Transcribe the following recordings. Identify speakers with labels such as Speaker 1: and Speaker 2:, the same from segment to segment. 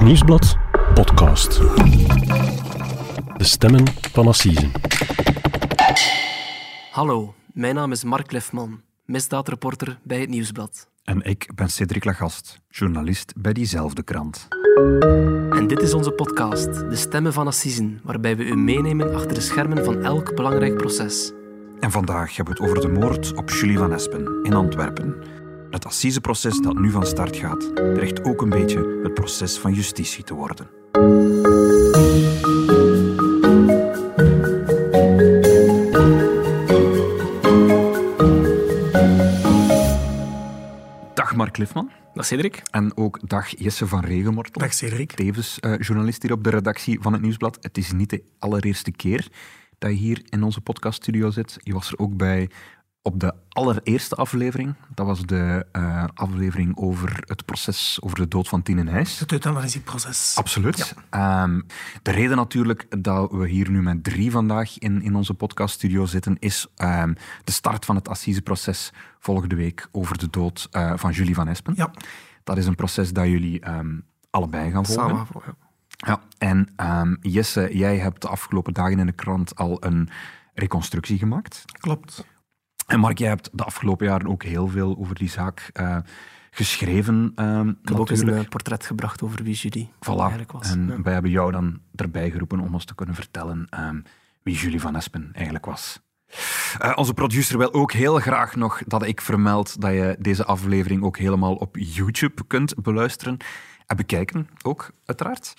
Speaker 1: Het Nieuwsblad podcast. De stemmen van Assisen.
Speaker 2: Hallo, mijn naam is Mark Lefman, misdaadreporter bij het Nieuwsblad.
Speaker 3: En ik ben Cedric Lagast, journalist bij diezelfde krant.
Speaker 2: En dit is onze podcast, De Stemmen van Assisen, waarbij we u meenemen achter de schermen van elk belangrijk proces.
Speaker 3: En vandaag hebben we het over de moord op Julie van Espen in Antwerpen. Het assiseproces dat nu van start gaat, dreigt ook een beetje het proces van justitie te worden. Dag Mark Lifman.
Speaker 2: Dag Cedric.
Speaker 3: En ook dag Jesse van Regenmortel.
Speaker 4: Dag Cedric.
Speaker 3: Tevens eh, journalist hier op de redactie van het Nieuwsblad. Het is niet de allereerste keer dat je hier in onze podcaststudio zit. Je was er ook bij op de allereerste aflevering. Dat was de uh, aflevering over het proces over de dood van Tine Nijs.
Speaker 4: Het euthanasieproces.
Speaker 3: Absoluut. Ja. Um, de reden natuurlijk dat we hier nu met drie vandaag in, in onze podcaststudio zitten, is um, de start van het assiseproces volgende week over de dood uh, van Julie van Espen.
Speaker 4: Ja.
Speaker 3: Dat is een proces dat jullie um, allebei gaan volgen.
Speaker 2: Samen volgen.
Speaker 3: Ja, en Jesse, jij hebt de afgelopen dagen in de krant al een reconstructie gemaakt.
Speaker 4: Klopt.
Speaker 3: En Mark, jij hebt de afgelopen jaren ook heel veel over die zaak uh, geschreven. Uh,
Speaker 2: ik heb ook eens een portret gebracht over wie Julie
Speaker 3: voilà.
Speaker 2: eigenlijk was.
Speaker 3: En
Speaker 2: ja.
Speaker 3: wij hebben jou dan erbij geroepen om ons te kunnen vertellen um, wie Julie van Espen eigenlijk was. Uh, onze producer wil ook heel graag nog dat ik vermeld dat je deze aflevering ook helemaal op YouTube kunt beluisteren en bekijken, ook uiteraard.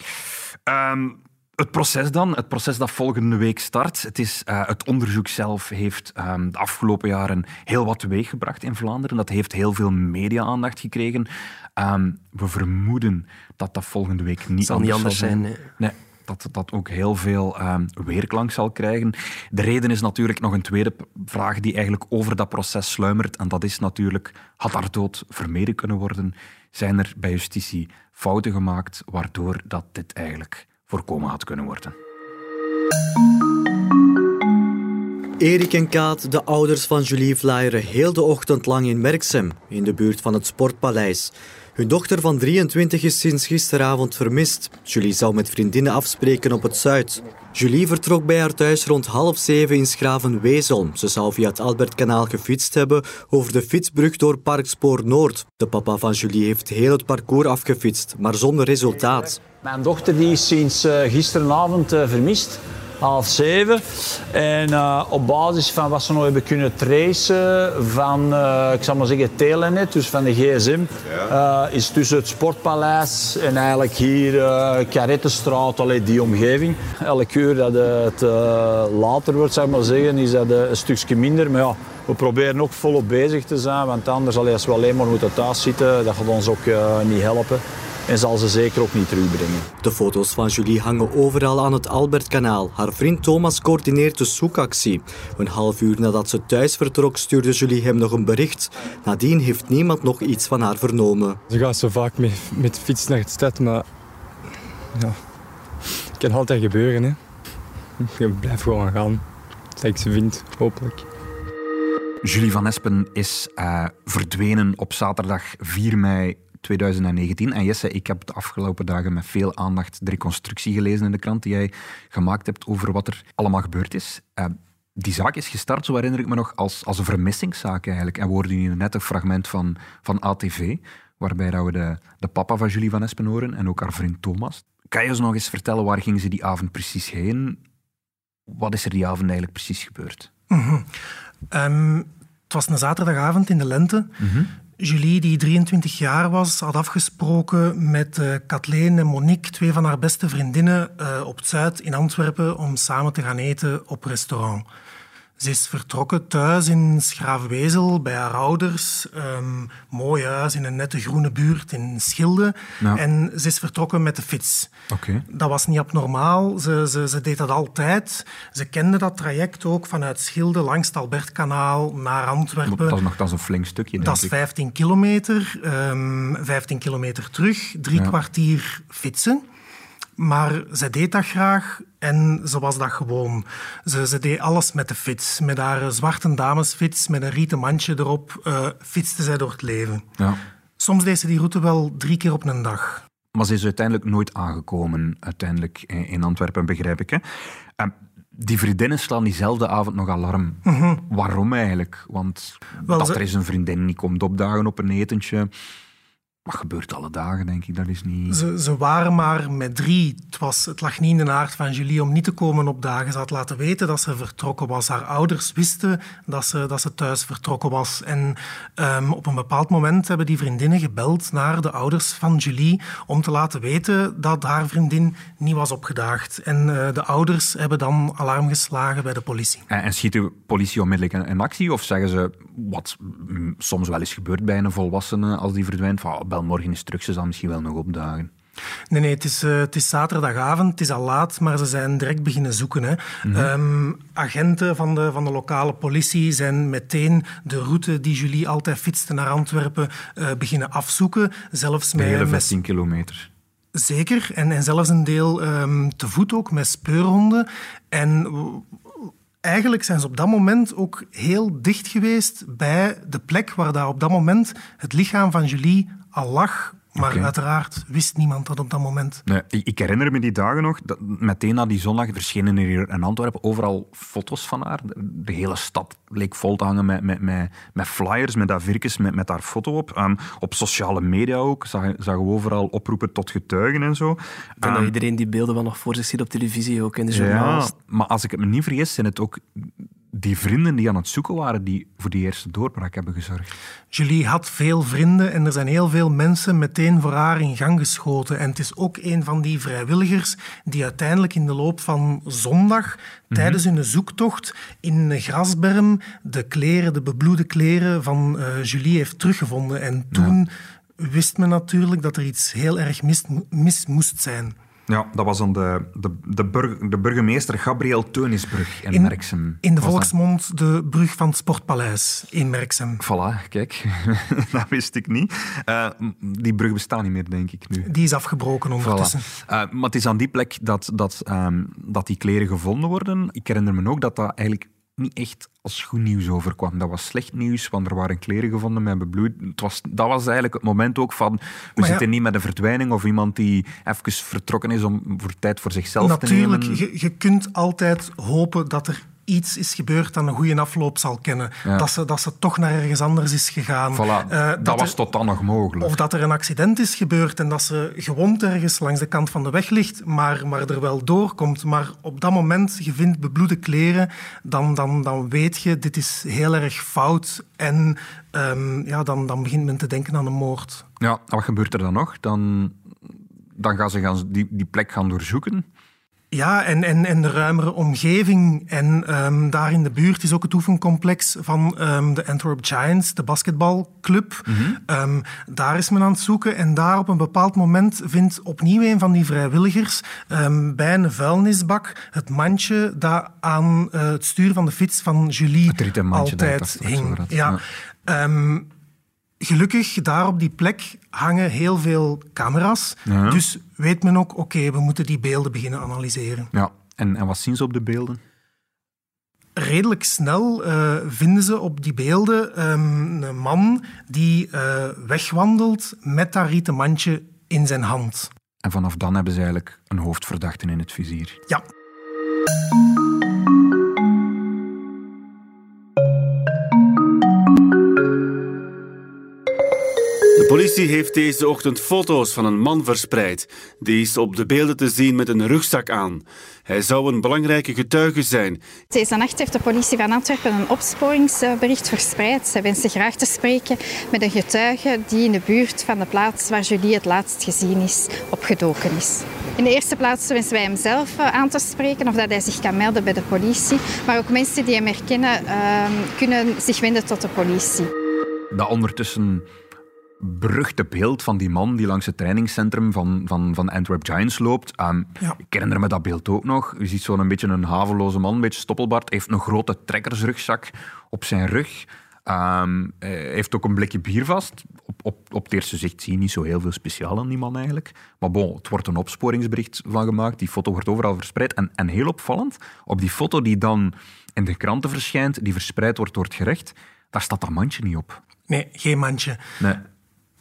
Speaker 3: Um, het proces dan, het proces dat volgende week start. Het, is, uh, het onderzoek zelf heeft um, de afgelopen jaren heel wat teweeggebracht in Vlaanderen. Dat heeft heel veel media-aandacht gekregen. Um, we vermoeden dat dat volgende week niet
Speaker 2: zal
Speaker 3: anders
Speaker 2: niet anders
Speaker 3: zal
Speaker 2: zijn.
Speaker 3: zijn.
Speaker 2: Nee.
Speaker 3: nee dat dat ook heel veel um, weerklank zal krijgen. De reden is natuurlijk nog een tweede vraag die eigenlijk over dat proces sluimert. En dat is natuurlijk, had haar dood vermeden kunnen worden? Zijn er bij justitie fouten gemaakt waardoor dat dit eigenlijk voorkomen had kunnen worden.
Speaker 5: Erik en Kaat, de ouders van Julie, flyeren heel de ochtend lang in Merksem, in de buurt van het Sportpaleis. Hun dochter van 23 is sinds gisteravond vermist. Julie zou met vriendinnen afspreken op het Zuid. Julie vertrok bij haar thuis rond half zeven in Schraven-Wezel. Ze zou via het Albertkanaal gefietst hebben over de fietsbrug door Parkspoor Noord. De papa van Julie heeft heel het parcours afgefietst, maar zonder resultaat.
Speaker 6: Mijn dochter die is sinds uh, gisteravond uh, vermist, half zeven. En uh, op basis van wat ze nog hebben kunnen tracen van, ik zal maar zeggen, Telenet, dus van de gsm, ja. is tussen het Sportpaleis en eigenlijk hier Karettenstraat, allee, die omgeving. Elke uur dat het later wordt, zeg maar zeggen, is dat een stukje minder. Maar ja, we proberen ook volop bezig te zijn, want anders, allee, als we alleen maar moeten thuis zitten, dat gaat ons ook niet helpen en zal ze zeker ook niet terugbrengen.
Speaker 5: De foto's van Julie hangen overal aan het Albertkanaal. Haar vriend Thomas coördineert de zoekactie. Een half uur nadat ze thuis vertrok, stuurde Julie hem nog een bericht. Nadien heeft niemand nog iets van haar vernomen.
Speaker 7: Ze gaat zo vaak met, met fiets naar het stad, maar ja, het kan altijd gebeuren. Hè. Je blijft gewoon gaan, dat ik ze vind, hopelijk.
Speaker 3: Julie van Espen is uh, verdwenen op zaterdag 4 mei 2019. En Jesse, ik heb de afgelopen dagen met veel aandacht de reconstructie gelezen in de krant die jij gemaakt hebt over wat er allemaal gebeurd is. Uh, die zaak is gestart, zo herinner ik me nog, als, als een vermissingszaak eigenlijk. En we hoorden hier net een fragment van, van ATV, waarbij dat we de, de papa van Julie van Espen horen en ook haar vriend Thomas. Kan je ons nog eens vertellen, waar gingen ze die avond precies heen? Wat is er die avond eigenlijk precies gebeurd?
Speaker 4: Mm-hmm. Um, het was een zaterdagavond in de lente.
Speaker 3: Mm-hmm.
Speaker 4: Julie, die 23 jaar was, had afgesproken met uh, Kathleen en Monique, twee van haar beste vriendinnen, uh, op Zuid in Antwerpen om samen te gaan eten op restaurant. Ze is vertrokken thuis in Schraafwezel bij haar ouders. Um, mooi huis in een nette groene buurt in Schilde. En ze is vertrokken met de fiets.
Speaker 3: Okay.
Speaker 4: Dat was niet abnormaal. Ze, ze, ze, deed dat altijd. Ze kende dat traject ook vanuit Schilde langs het Albertkanaal naar Antwerpen.
Speaker 3: Dat is nog een flink stukje, denk
Speaker 4: Dat is
Speaker 3: ik.
Speaker 4: 15 kilometer. Um, 15 kilometer terug. Drie
Speaker 3: Ja.
Speaker 4: kwartier fietsen. Maar ze deed dat graag en ze was dat gewoon. Ze, ze deed alles met de fiets. Met haar eh, zwarte damesfiets, met een rieten mandje erop, uh, fietste zij door het leven.
Speaker 3: Ja.
Speaker 4: Soms deed ze die route wel drie keer op een dag.
Speaker 3: Maar ze is uiteindelijk nooit aangekomen, uiteindelijk in Antwerpen, begrijp ik. Hè? Uh, die vriendinnen slaan diezelfde avond nog alarm. Waarom eigenlijk? Want
Speaker 4: Wel,
Speaker 3: dat
Speaker 4: ze-
Speaker 3: er eens een vriendin niet komt opdagen op een etentje... Wat gebeurt alle dagen, denk ik. Dat is niet...
Speaker 4: Ze, ze waren maar met drie. Het, was, het lag niet in de aard van Julie om niet te komen opdagen. Ze had laten weten dat ze vertrokken was. Haar ouders wisten dat ze, dat ze thuis vertrokken was. En ehm, op een bepaald moment hebben die vriendinnen gebeld naar de ouders van Julie om te laten weten dat haar vriendin niet was opgedaagd. En eh, de ouders hebben dan alarm geslagen bij de politie.
Speaker 3: En, en schiet de politie onmiddellijk in, in actie? Of zeggen ze, wat mm, soms wel eens gebeurt bij een volwassene als die verdwijnt, van, bel morgen eens terug, ze zal misschien wel nog opdagen.
Speaker 4: Nee, nee, het is, eh, het is zaterdagavond, het is al laat, maar ze zijn direct beginnen zoeken. Hè. Ehm, agenten van de, van de lokale politie zijn meteen de route die Julie altijd fietste naar Antwerpen eh, beginnen afzoeken. Zelfs met,
Speaker 3: hele
Speaker 4: met-
Speaker 3: 15 kilometer.
Speaker 4: Zeker, en, en zelfs een deel ehm, te voet ook, met speurhonden. En eigenlijk zijn ze op dat moment ook heel dicht geweest bij de plek waar daar op dat moment het lichaam van Julie al lag. Maar uiteraard wist niemand dat op dat moment.
Speaker 3: Nee, ik, herinner me die dagen nog, dat meteen na die zondag verschenen er hier in Antwerpen overal foto's van haar. De, hele stad leek vol te hangen met, met, met, met flyers, met dat virkes, met, met haar foto op. Ehm, op sociale media ook zagen, zagen we overal oproepen tot getuigen en zo.
Speaker 2: Ik denk dat
Speaker 3: Ehm,
Speaker 2: iedereen die beelden wel nog voor zich ziet op televisie, ook in de
Speaker 3: Ja,
Speaker 2: journaals.
Speaker 3: maar als ik het me niet vergis, zijn het ook die vrienden die aan het zoeken waren die voor die eerste doorbraak hebben gezorgd.
Speaker 4: Julie had veel vrienden en er zijn heel veel mensen meteen voor haar in gang geschoten. En het is ook een van die vrijwilligers die uiteindelijk in de loop van zondag, tijdens hun zoektocht in een grasberm, de kleren, de bebloede kleren van eh, Julie heeft teruggevonden. En toen wist men natuurlijk dat er iets heel erg mis, mis moest zijn.
Speaker 3: Ja, dat was dan de, de, de, burg- de burgemeester Gabriel Teunisbrug in,
Speaker 4: In-
Speaker 3: Merksem.
Speaker 4: In de volksmond de brug van het Sportpaleis in Merksem.
Speaker 3: Voilà, kijk. dat wist ik niet. Eh, die brug bestaat niet meer, denk ik nu.
Speaker 4: Die is afgebroken ondertussen.
Speaker 3: Voilà. Eh, maar het is aan die plek dat, dat, ehm, dat die kleren gevonden worden. Ik herinner me ook dat dat eigenlijk niet echt als goed nieuws overkwam. Dat was slecht nieuws, want er waren kleren gevonden met bebloed. Het was, dat was eigenlijk het moment ook van... We
Speaker 4: ja-
Speaker 3: zitten niet met een verdwijning of iemand die even vertrokken is om voor tijd voor zichzelf
Speaker 4: Natuurlijk,
Speaker 3: te nemen.
Speaker 4: je, je kunt altijd hopen dat er iets is gebeurd dat een goede afloop zal kennen.
Speaker 3: Ja.
Speaker 4: Dat, ze, dat ze toch naar ergens anders is gegaan.
Speaker 3: Voilà,
Speaker 4: Eh,
Speaker 3: dat, was
Speaker 4: er-
Speaker 3: tot dan nog mogelijk.
Speaker 4: Of dat er een accident is gebeurd en dat ze gewond ergens langs de kant van de weg ligt, maar, maar er wel doorkomt. Maar op dat moment, je vindt bebloede kleren, dan, dan, dan weet je, dit is heel erg fout. En ehm, ja, dan, dan begint men te denken aan een moord.
Speaker 3: Ja, wat gebeurt er dan nog? Dan, dan gaan ze gaan, die, die plek gaan doorzoeken.
Speaker 4: Ja, en, en, en de ruimere omgeving. En ehm, daar in de buurt is ook het oefencomplex van ehm, de Antwerp Giants, de basketbalclub. Ehm, daar is men aan het zoeken. En daar op een bepaald moment vindt opnieuw een van die vrijwilligers bij een vuilnisbak het mandje dat aan eh, het stuur van de fiets van Julie altijd hing.
Speaker 3: had.
Speaker 4: Ja. Gelukkig, daar op die plek hangen heel veel camera's.
Speaker 3: Ja.
Speaker 4: Dus weet men ook, oké, we moeten die beelden beginnen analyseren.
Speaker 3: Ja. En, en wat zien ze op de beelden?
Speaker 4: Redelijk snel eh, vinden ze op die beelden ehm, een man die eh, wegwandelt met dat rieten mandje in zijn hand.
Speaker 3: En vanaf dan hebben ze eigenlijk een hoofdverdachte in het vizier.
Speaker 4: Ja,
Speaker 8: politie heeft deze ochtend foto's van een man verspreid. Die is op de beelden te zien met een rugzak aan. Hij zou een belangrijke getuige zijn.
Speaker 9: Deze nacht heeft de politie van Antwerpen een opsporingsbericht verspreid. Zij wensen graag te spreken met een getuige die in de buurt van de plaats waar Julie het laatst gezien is, opgedoken is. In de eerste plaats wensen wij hem zelf eh, aan te spreken of dat hij zich kan melden bij de politie. Maar ook mensen die hem herkennen ehm, kunnen zich wenden tot de politie.
Speaker 3: Dat ondertussen beruchte beeld van die man die langs het trainingscentrum van, van, van Antwerp Giants loopt.
Speaker 4: Ja.
Speaker 3: Ik herinner me dat beeld ook nog. Je ziet zo'n beetje een haveloze man, een beetje stoppelbaard. Heeft een grote trekkersrugzak op zijn rug. Hij heeft ook een blikje bier vast. Op, op, op het eerste zicht zie je niet zo heel veel speciaal aan die man eigenlijk. Maar bon, het wordt een opsporingsbericht van gemaakt. Die foto wordt overal verspreid. En, en heel opvallend, op die foto die dan in de kranten verschijnt, die verspreid wordt door het gerecht, daar staat dat mandje niet op.
Speaker 4: nee, geen mandje.
Speaker 3: Nee.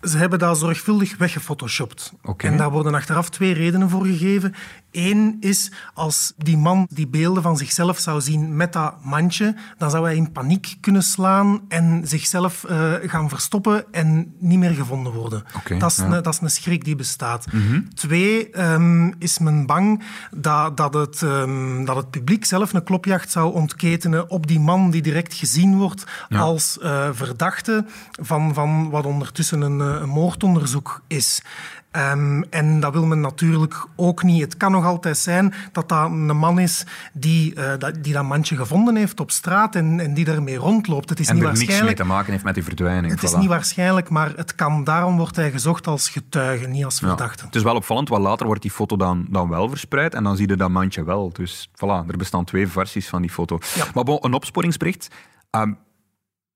Speaker 4: Ze hebben dat zorgvuldig weggefotoshopt. En daar worden achteraf twee redenen voor gegeven. Eén is, als die man die beelden van zichzelf zou zien met dat mandje, dan zou hij in paniek kunnen slaan en zichzelf eh, gaan verstoppen en niet meer gevonden worden. Dat, is
Speaker 3: ja. Mhm.
Speaker 4: een, dat is een schrik die bestaat. Twee, ehm, is men bang dat, dat, het, ehm, dat het publiek zelf een klopjacht zou ontketenen op die man die direct gezien wordt als eh, verdachte van, van wat ondertussen een, eh, een moordonderzoek is. Ehm, en dat wil men natuurlijk ook niet. Het kan nog altijd zijn dat dat een man is die, eh, dat, die dat mandje gevonden heeft op straat en, en die daarmee rondloopt. Het is
Speaker 3: En
Speaker 4: niet
Speaker 3: er niks mee
Speaker 4: waarschijnlijk.
Speaker 3: te maken heeft met die verdwijning.
Speaker 4: Het is niet waarschijnlijk, maar het kan. Daarom wordt hij gezocht als getuige, niet als
Speaker 3: Ja.
Speaker 4: verdachte.
Speaker 3: Het is wel opvallend, want later wordt die foto dan, dan wel verspreid en dan zie je dat mandje wel. Dus voilà, er bestaan twee versies van die foto.
Speaker 4: Ja.
Speaker 3: Maar bon, een opsporingsbericht. Ehm,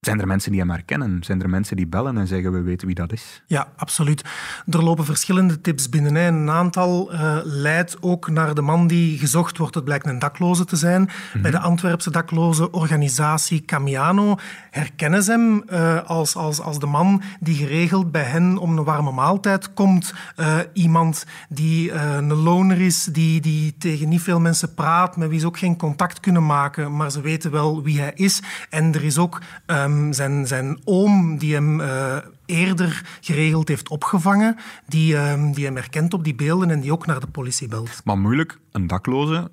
Speaker 3: zijn er mensen die hem herkennen? Zijn er mensen die bellen en zeggen we weten wie dat is?
Speaker 4: Ja, absoluut. Er lopen verschillende tips binnen. Een aantal eh, leidt ook naar de man die gezocht wordt. Het blijkt een dakloze te zijn. Bij de Antwerpse dakloze organisatie Camiano herkennen ze hem eh, als, als, als de man die geregeld bij hen om een warme maaltijd komt. Eh, iemand die een loner is, die, die tegen niet veel mensen praat, met wie ze ook geen contact kunnen maken, maar ze weten wel wie hij is. En er is ook zijn, zijn oom die hem eh, eerder geregeld heeft opgevangen, die, ehm, die hem herkent op die beelden en die ook naar de politie belt.
Speaker 3: Maar moeilijk, een dakloze,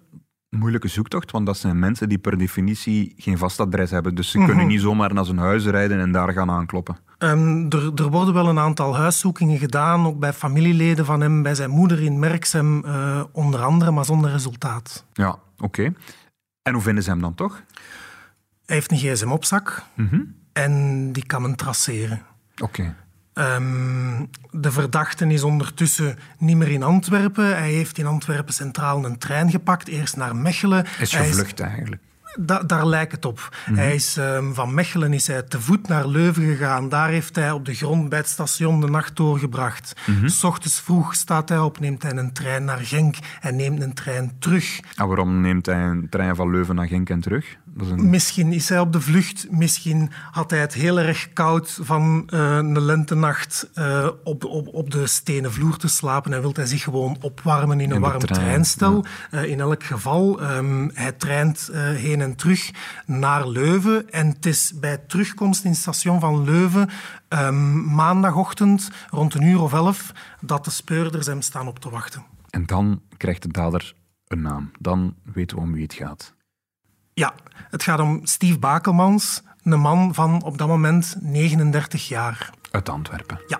Speaker 3: moeilijke zoektocht, want dat zijn mensen die per definitie geen vast adres hebben. Dus ze kunnen niet zomaar naar zijn huis rijden en daar gaan aankloppen.
Speaker 4: Ehm, er, er worden wel een aantal huiszoekingen gedaan, ook bij familieleden van hem, bij zijn moeder in Merksem eh, onder andere, maar zonder resultaat.
Speaker 3: Ja, oké. En hoe vinden ze hem dan toch?
Speaker 4: Hij heeft een gsm op zak en die kan men traceren.
Speaker 3: Oké.
Speaker 4: Ehm, de verdachte is ondertussen niet meer in Antwerpen. Hij heeft in Antwerpen Centraal een trein gepakt, eerst naar Mechelen.
Speaker 3: Is
Speaker 4: Hij
Speaker 3: gevlucht eigenlijk.
Speaker 4: Da- daar lijkt het op. Hij is, ehm, van Mechelen is hij te voet naar Leuven gegaan. Daar heeft hij op de grond bij het station de nacht doorgebracht. S ochtends vroeg staat hij op, neemt hij een trein naar Genk en neemt een trein terug.
Speaker 3: En waarom neemt hij een trein van Leuven naar Genk en terug? Een...
Speaker 4: Misschien is hij op de vlucht, misschien had hij het heel erg koud van eh, een lentenacht eh, op, op, op de stenen vloer te slapen en wil hij zich gewoon opwarmen in een
Speaker 3: In
Speaker 4: warm
Speaker 3: trein,
Speaker 4: treinstel. Eh, in elk geval, ehm, hij treint heen en terug naar Leuven en het is bij terugkomst in het station van Leuven ehm, maandagochtend rond een uur of elf dat de speurders hem staan op te wachten.
Speaker 3: En dan krijgt de dader een naam. Dan weten we om wie het gaat.
Speaker 4: Ja, het gaat om Steve Bakelmans, een man van op dat moment 39 jaar.
Speaker 3: Uit Antwerpen.
Speaker 4: Ja.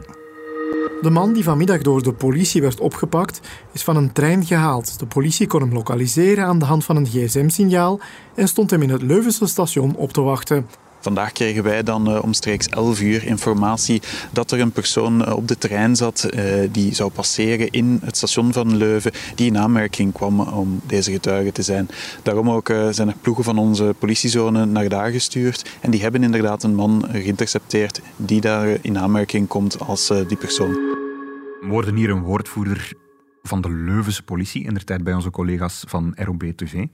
Speaker 10: De man die vanmiddag door de politie werd opgepakt, is van een trein gehaald. De politie kon hem lokaliseren aan de hand van een gsm-signaal en stond hem in het Leuvense station op te wachten.
Speaker 11: Vandaag kregen wij dan eh, omstreeks 11 uur informatie dat er een persoon eh, op de trein zat eh, die zou passeren in het station van Leuven, die in aanmerking kwam om deze getuige te zijn. Daarom ook zijn er ploegen van onze politiezone naar daar gestuurd en die hebben inderdaad een man geïntercepteerd die daar in aanmerking komt als die persoon.
Speaker 3: We hoorden hier een woordvoerder van de Leuvense politie, in de tijd bij onze collega's van ROB TV.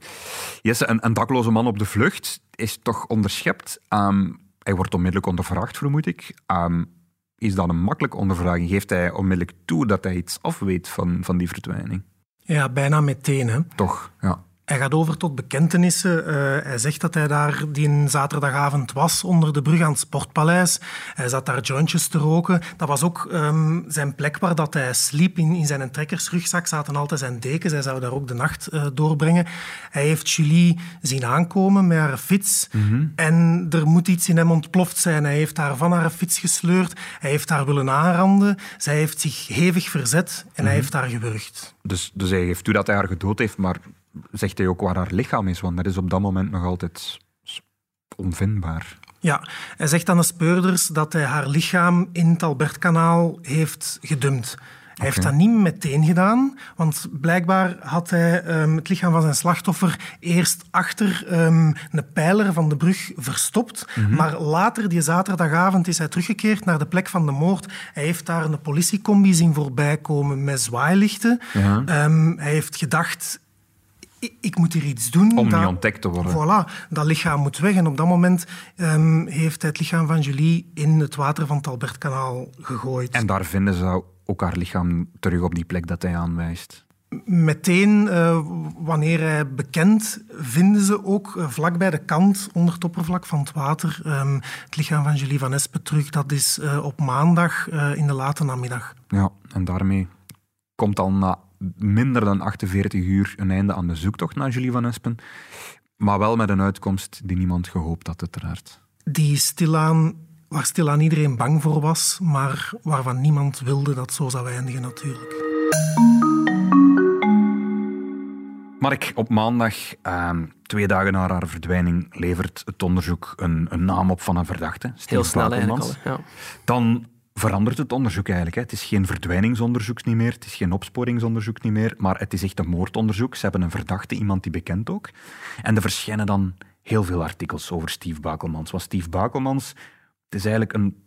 Speaker 3: Jesse, een, een dakloze man op de vlucht is toch onderschept. Ehm, hij wordt onmiddellijk ondervraagd, vermoed ik. Ehm, is dat een makkelijke ondervraging? Geeft hij onmiddellijk toe dat hij iets afweet van, van die verdwijning?
Speaker 4: Ja, bijna meteen. Hè.
Speaker 3: Toch, ja.
Speaker 4: Hij gaat over tot bekentenissen. Eh, hij zegt dat hij daar die zaterdagavond was onder de brug aan het Sportpaleis. Hij zat daar jointjes te roken. Dat was ook ehm, zijn plek waar dat hij sliep. In, in zijn trekkersrugzak zaten altijd zijn dekens. Hij zou daar ook de nacht eh, doorbrengen. Hij heeft Julie zien aankomen met haar fiets. En er moet iets in hem ontploft zijn. Hij heeft haar van haar fiets gesleurd. Hij heeft haar willen aanranden. Zij heeft zich hevig verzet en hij heeft haar gewurgd.
Speaker 3: Dus, dus hij geeft toe dat hij haar gedood heeft, maar zegt hij ook waar haar lichaam is? Want dat is op dat moment nog altijd onvindbaar.
Speaker 4: Ja, hij zegt aan de speurders dat hij haar lichaam in het Albertkanaal heeft gedumpt. Hij heeft dat niet meteen gedaan, want blijkbaar had hij ehm, het lichaam van zijn slachtoffer eerst achter ehm, een pijler van de brug verstopt. Maar later, die zaterdagavond, is hij teruggekeerd naar de plek van de moord. Hij heeft daar een politiecombi zien voorbij komen met zwaailichten.
Speaker 3: Ja.
Speaker 4: Ehm, hij heeft gedacht, ik, moet hier iets doen.
Speaker 3: Om
Speaker 4: dat,
Speaker 3: niet ontdekt te worden.
Speaker 4: Voilà, dat lichaam moet weg. En op dat moment ehm, heeft hij het lichaam van Julie in het water van het Albertkanaal gegooid.
Speaker 3: En daar vinden ze ook haar lichaam terug op die plek dat hij aanwijst.
Speaker 4: Meteen, uh, wanneer hij bekend, vinden ze ook uh, vlak bij de kant, onder het oppervlak van het water, um, het lichaam van Julie van Espen terug. Dat is uh, op maandag in de late namiddag.
Speaker 3: Ja, en daarmee komt al na minder dan 48 uur een einde aan de zoektocht naar Julie van Espen. Maar wel met een uitkomst die niemand gehoopt had, uiteraard.
Speaker 4: Die stilaan, waar stilaan iedereen bang voor was, maar waarvan niemand wilde dat zo zou eindigen natuurlijk.
Speaker 3: Mark, op maandag, eh, twee dagen na haar verdwijning, levert het onderzoek een, een naam op van een verdachte.
Speaker 2: Heel snel eigenlijk al, ja.
Speaker 3: Dan verandert het onderzoek eigenlijk. Hè. Het is geen verdwijningsonderzoek niet meer, het is geen opsporingsonderzoek niet meer, maar het is echt een moordonderzoek. Ze hebben een verdachte, iemand die bekend ook. En er verschijnen dan heel veel artikels over Steve Bakelmans. Want Steve Bakelmans, het is eigenlijk een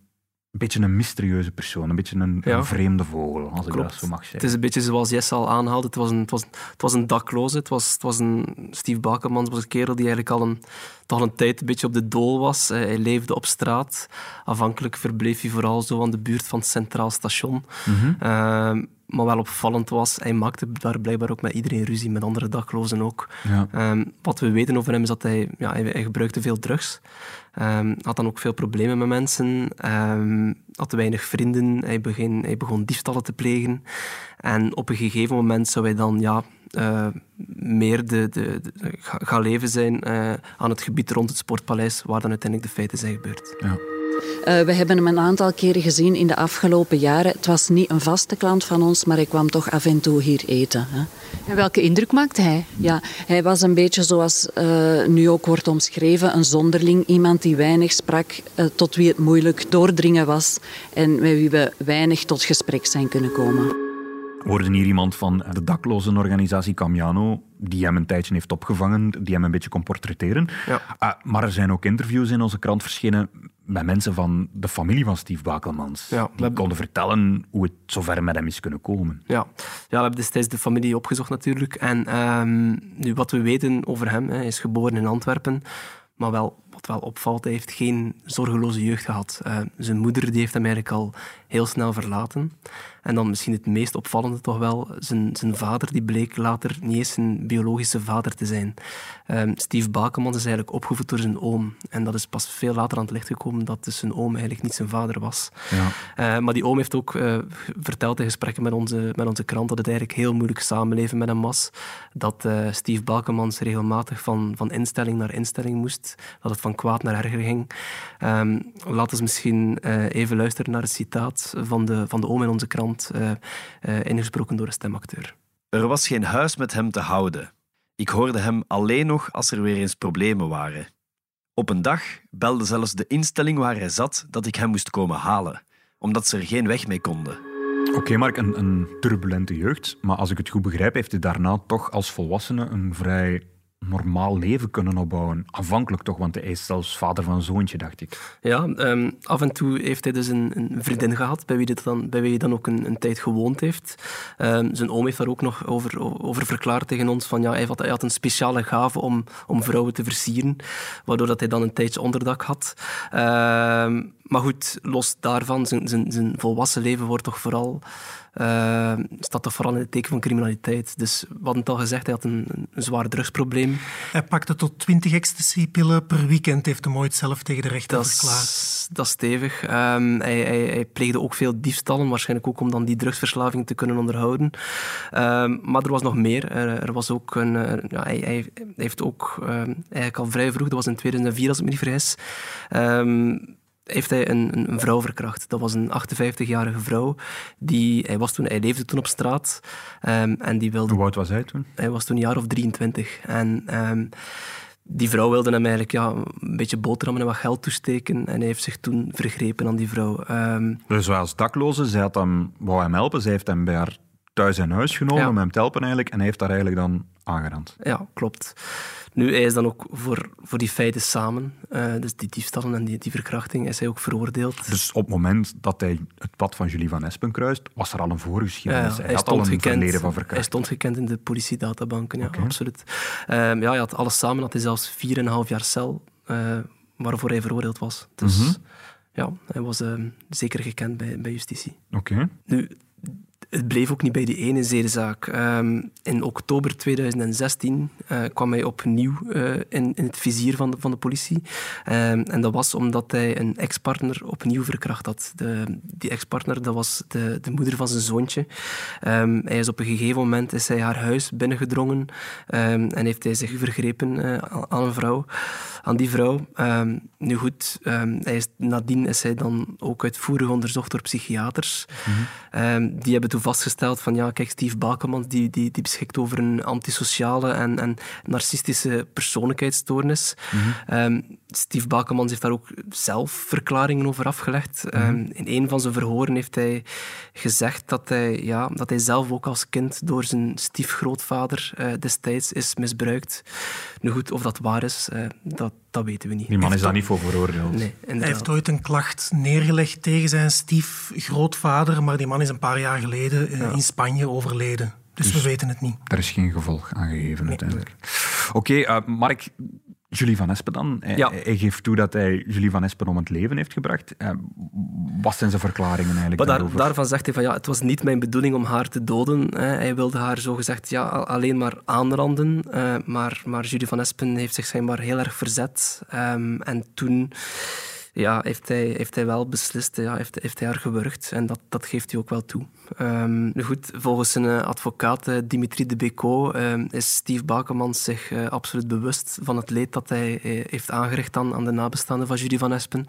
Speaker 3: een beetje een mysterieuze persoon, een beetje een,
Speaker 2: Ja.
Speaker 3: een vreemde vogel, als ik dat zo mag zeggen.
Speaker 2: Het is een beetje zoals Jesse al aanhaalde. Het was een, het was, het was een dakloze. Het was, het was een, Steve Bakermans was een kerel die eigenlijk al een, toch een tijd een beetje op de dool was. Hij leefde op straat. Afhankelijk verbleef hij vooral zo aan de buurt van het Centraal Station. Ehm, maar wel opvallend was, hij maakte daar blijkbaar ook met iedereen ruzie, met andere daklozen ook.
Speaker 3: Ja.
Speaker 2: Ehm, wat we weten over hem is dat hij, ja, hij, hij gebruikte veel drugs. Ehm, had dan ook veel problemen met mensen. Ehm, had weinig vrienden. Hij begon, hij begon diefstallen te plegen. En op een gegeven moment zou hij dan ja, eh, meer de, de, de- ga- gaan leven zijn eh, aan het gebied rond het Sportpaleis, waar dan uiteindelijk de feiten zijn gebeurd.
Speaker 12: Eh, we hebben hem een aantal keren gezien in de afgelopen jaren. Het was niet een vaste klant van ons, maar hij kwam toch af en toe hier eten. Hè.
Speaker 13: En welke indruk maakte hij?
Speaker 12: Ja, hij was een beetje zoals eh, nu ook wordt omschreven, een zonderling. Iemand die weinig sprak, eh, tot wie het moeilijk doordringen was en met wie we weinig tot gesprek zijn kunnen komen.
Speaker 3: We hoorden hier iemand van de daklozenorganisatie Camiano, die hem een tijdje heeft opgevangen, die hem een beetje kon portretteren. Ah, maar er zijn ook interviews in onze krant verschenen met mensen van de familie van Steve Bakelmans. die konden vertellen hoe het zover met hem is kunnen komen.
Speaker 2: Ja. ja, we hebben destijds de familie opgezocht natuurlijk. En ehm, nu, wat we weten over hem, hij is geboren in Antwerpen, maar wel, wat wel opvalt, hij heeft geen zorgeloze jeugd gehad. Eh, zijn moeder die heeft hem eigenlijk al heel snel verlaten. En dan misschien het meest opvallende toch wel, zijn, zijn vader die bleek later niet eens zijn biologische vader te zijn. Ehm, Steve Bakemans is eigenlijk opgevoed door zijn oom. En dat is pas veel later aan het licht gekomen dat dus zijn oom eigenlijk niet zijn vader was.
Speaker 3: Ja.
Speaker 2: Eh, maar die oom heeft ook eh, verteld in gesprekken met onze, met onze krant dat het eigenlijk heel moeilijk samenleven met hem was. Dat Steve Balkemans regelmatig van, van instelling naar instelling moest. Dat het van kwaad naar erger ging. Ehm, laten we misschien eh, even luisteren naar het citaat van de, van de oom in onze krant, eh, eh, ingesproken door een stemacteur.
Speaker 14: Er was geen huis met hem te houden. Ik hoorde hem alleen nog als er weer eens problemen waren. Op een dag belde zelfs de instelling waar hij zat dat ik hem moest komen halen, omdat ze er geen weg mee konden.
Speaker 3: Oké, Mark, een, een turbulente jeugd. Maar als ik het goed begrijp, heeft hij daarna toch als volwassene een vrij normaal leven kunnen opbouwen. Aanvankelijk toch, want hij is zelfs vader van zoontje, dacht ik.
Speaker 2: Ja, ehm, af en toe heeft hij dus een, een vriendin gehad, bij wie, dit dan, bij wie hij dan ook een, een tijd gewoond heeft. Ehm, zijn oom heeft daar ook nog over, over verklaard tegen ons, van ja, hij had, hij had een speciale gave om, om vrouwen te versieren, waardoor dat hij dan een tijdje onderdak had. Ehm, maar goed, los daarvan, zijn, zijn, zijn volwassen leven wordt toch vooral... eh, staat toch vooral in het teken van criminaliteit. Dus we hadden het al gezegd, hij had een, een zwaar drugsprobleem.
Speaker 4: Hij pakte tot 20 ecstasy-pillen per weekend, heeft hem ooit zelf tegen de rechter
Speaker 2: Dat
Speaker 4: verklaard.
Speaker 2: is, dat is stevig. Ehm, hij, hij, hij pleegde ook veel diefstallen, waarschijnlijk ook om dan die drugsverslaving te kunnen onderhouden. Ehm, maar er was nog meer. Er, er was ook een, eh, ja, hij, hij heeft ook ehm, eigenlijk al vrij vroeg, dat was in 2004 als ik me niet vergis, heeft hij een, een, vrouw verkracht. Dat was een 58-jarige vrouw. Die, hij, was toen, hij leefde toen op straat. ehm, en die wilde,
Speaker 3: Hoe oud was hij toen?
Speaker 2: hij was toen een jaar of 23. En ehm, die vrouw wilde hem eigenlijk ja, een beetje boterhammen en wat geld toesteken. En hij heeft zich toen vergrepen aan die vrouw. Ehm,
Speaker 3: Dus als dakloze, zij had hem, wou hem helpen, zij heeft hem bij haar thuis in huis genomen
Speaker 2: Ja.
Speaker 3: om hem te helpen eigenlijk. En hij heeft daar eigenlijk dan aangerand.
Speaker 2: Ja, klopt. Nu, hij is dan ook voor, voor die feiten samen, eh, dus die diefstallen en die, die verkrachting, is hij ook veroordeeld.
Speaker 3: Dus op het moment dat hij het pad van Julie van Espen kruist, was er al een voorgeschiedenis.
Speaker 2: Ja,
Speaker 3: hij had al een verleden van
Speaker 2: hij stond gekend in de politiedatabanken, ja, absoluut. Ehm, ja, hij had alles samen, had hij zelfs 4,5 jaar cel eh, waarvoor hij veroordeeld was. Dus
Speaker 3: Mhm.
Speaker 2: ja, hij was ehm, zeker gekend bij, bij justitie.
Speaker 3: Oké.
Speaker 2: Nu, het bleef ook niet bij die ene zedenzaak. Ehm, in oktober 2016 eh, kwam hij opnieuw eh, in, in het vizier van de, van de politie. Ehm, en dat was omdat hij een ex-partner opnieuw verkracht had. De, die ex-partner dat was de, de moeder van zijn zoontje. Ehm, hij is op een gegeven moment is hij haar huis binnengedrongen en heeft hij zich vergrepen eh, aan een vrouw. Aan die vrouw. Nu goed, hij is, nadien is hij dan ook uitvoerig onderzocht door psychiaters. Ehm, die hebben toen vastgesteld van ja, kijk, Steve Bakelmans die, die, die beschikt over een antisociale en, en narcistische persoonlijkheidsstoornis. Ehm, Steve Bakelmans heeft daar ook zelf verklaringen over afgelegd. Ehm, in een van zijn verhoren heeft hij gezegd dat hij, ja, dat hij zelf ook als kind door zijn stiefgrootvader eh, destijds is misbruikt. Nu goed, of dat waar is, eh, dat, dat weten we niet.
Speaker 3: Die man is daar niet voor veroordeeld.
Speaker 2: Nee,
Speaker 4: Hij heeft ooit een klacht neergelegd tegen zijn stiefgrootvader, maar die man is een paar jaar geleden eh, in Spanje overleden. Dus, we weten het niet.
Speaker 3: Daar is geen gevolg aan gegeven uiteindelijk. Oké, eh, Mark, Julie van Espen dan. Hij,
Speaker 2: Ja.
Speaker 3: hij geeft toe dat hij Julie van Espen om het leven heeft gebracht. Eh, wat zijn zijn verklaringen eigenlijk
Speaker 2: daar,
Speaker 3: daarover?
Speaker 2: daarvan zegt hij van ja, het was niet mijn bedoeling om haar te doden. Hij wilde haar zogezegd ja, alleen maar aanranden. eh, maar, maar Julie van Espen heeft zich schijnbaar heel erg verzet. Ehm, en toen ja, heeft, hij, heeft hij wel beslist, ja, heeft, heeft hij haar gewurgd. En dat, dat geeft hij ook wel toe. Ehm, nu goed, volgens zijn eh, advocaat eh, Dimitri de Beco ehm, is Steve Bakemans zich eh, absoluut bewust van het leed dat hij heeft aangericht aan, aan de nabestaanden van Julie van Espen.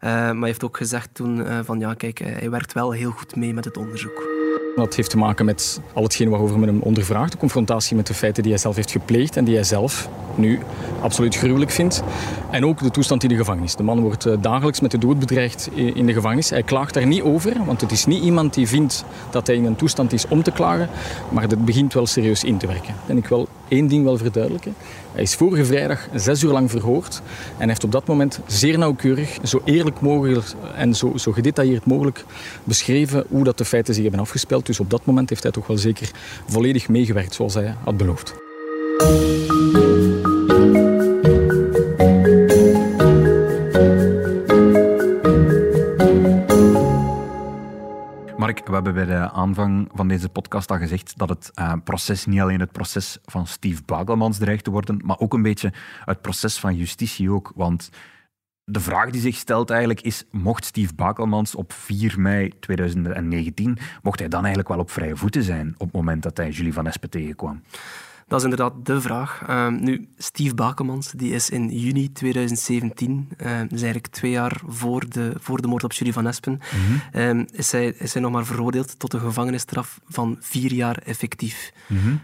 Speaker 2: Eh, maar hij heeft ook gezegd toen van ja, kijk, hij werkt wel heel goed mee met het onderzoek.
Speaker 7: Dat heeft te maken met al hetgeen waarover men hem ondervraagt. De confrontatie met de feiten die hij zelf heeft gepleegd en die hij zelf nu absoluut gruwelijk vindt. En ook de toestand in de gevangenis. De man wordt eh, dagelijks met de dood bedreigd in de gevangenis. Hij klaagt daar niet over, want het is niet iemand die vindt dat hij in een toestand is om te klagen. Maar het begint wel serieus in te werken. En ik wil één ding wel verduidelijken. Hij is vorige vrijdag zes uur lang verhoord en heeft op dat moment zeer nauwkeurig, zo eerlijk mogelijk en zo, zo gedetailleerd mogelijk beschreven hoe dat de feiten zich hebben afgespeeld. Dus op dat moment heeft hij toch wel zeker volledig meegewerkt zoals hij had beloofd.
Speaker 3: We hebben bij de aanvang van deze podcast al gezegd dat het eh, proces niet alleen het proces van Steve Bagelmans dreigt te worden, maar ook een beetje het proces van justitie ook. Want de vraag die zich stelt eigenlijk is, mocht Steve Bakelmans op 4 mei 2019, mocht hij dan eigenlijk wel op vrije voeten zijn op het moment dat hij Julie van Espen tegenkwam?
Speaker 2: Dat is inderdaad de vraag. Ehm, nu, Steve Bakemans die is in juni 2017, ehm, dus eigenlijk twee jaar voor de, voor de moord op Julie van Espen, ehm, is, hij, is hij nog maar veroordeeld tot een gevangenisstraf van vier jaar effectief.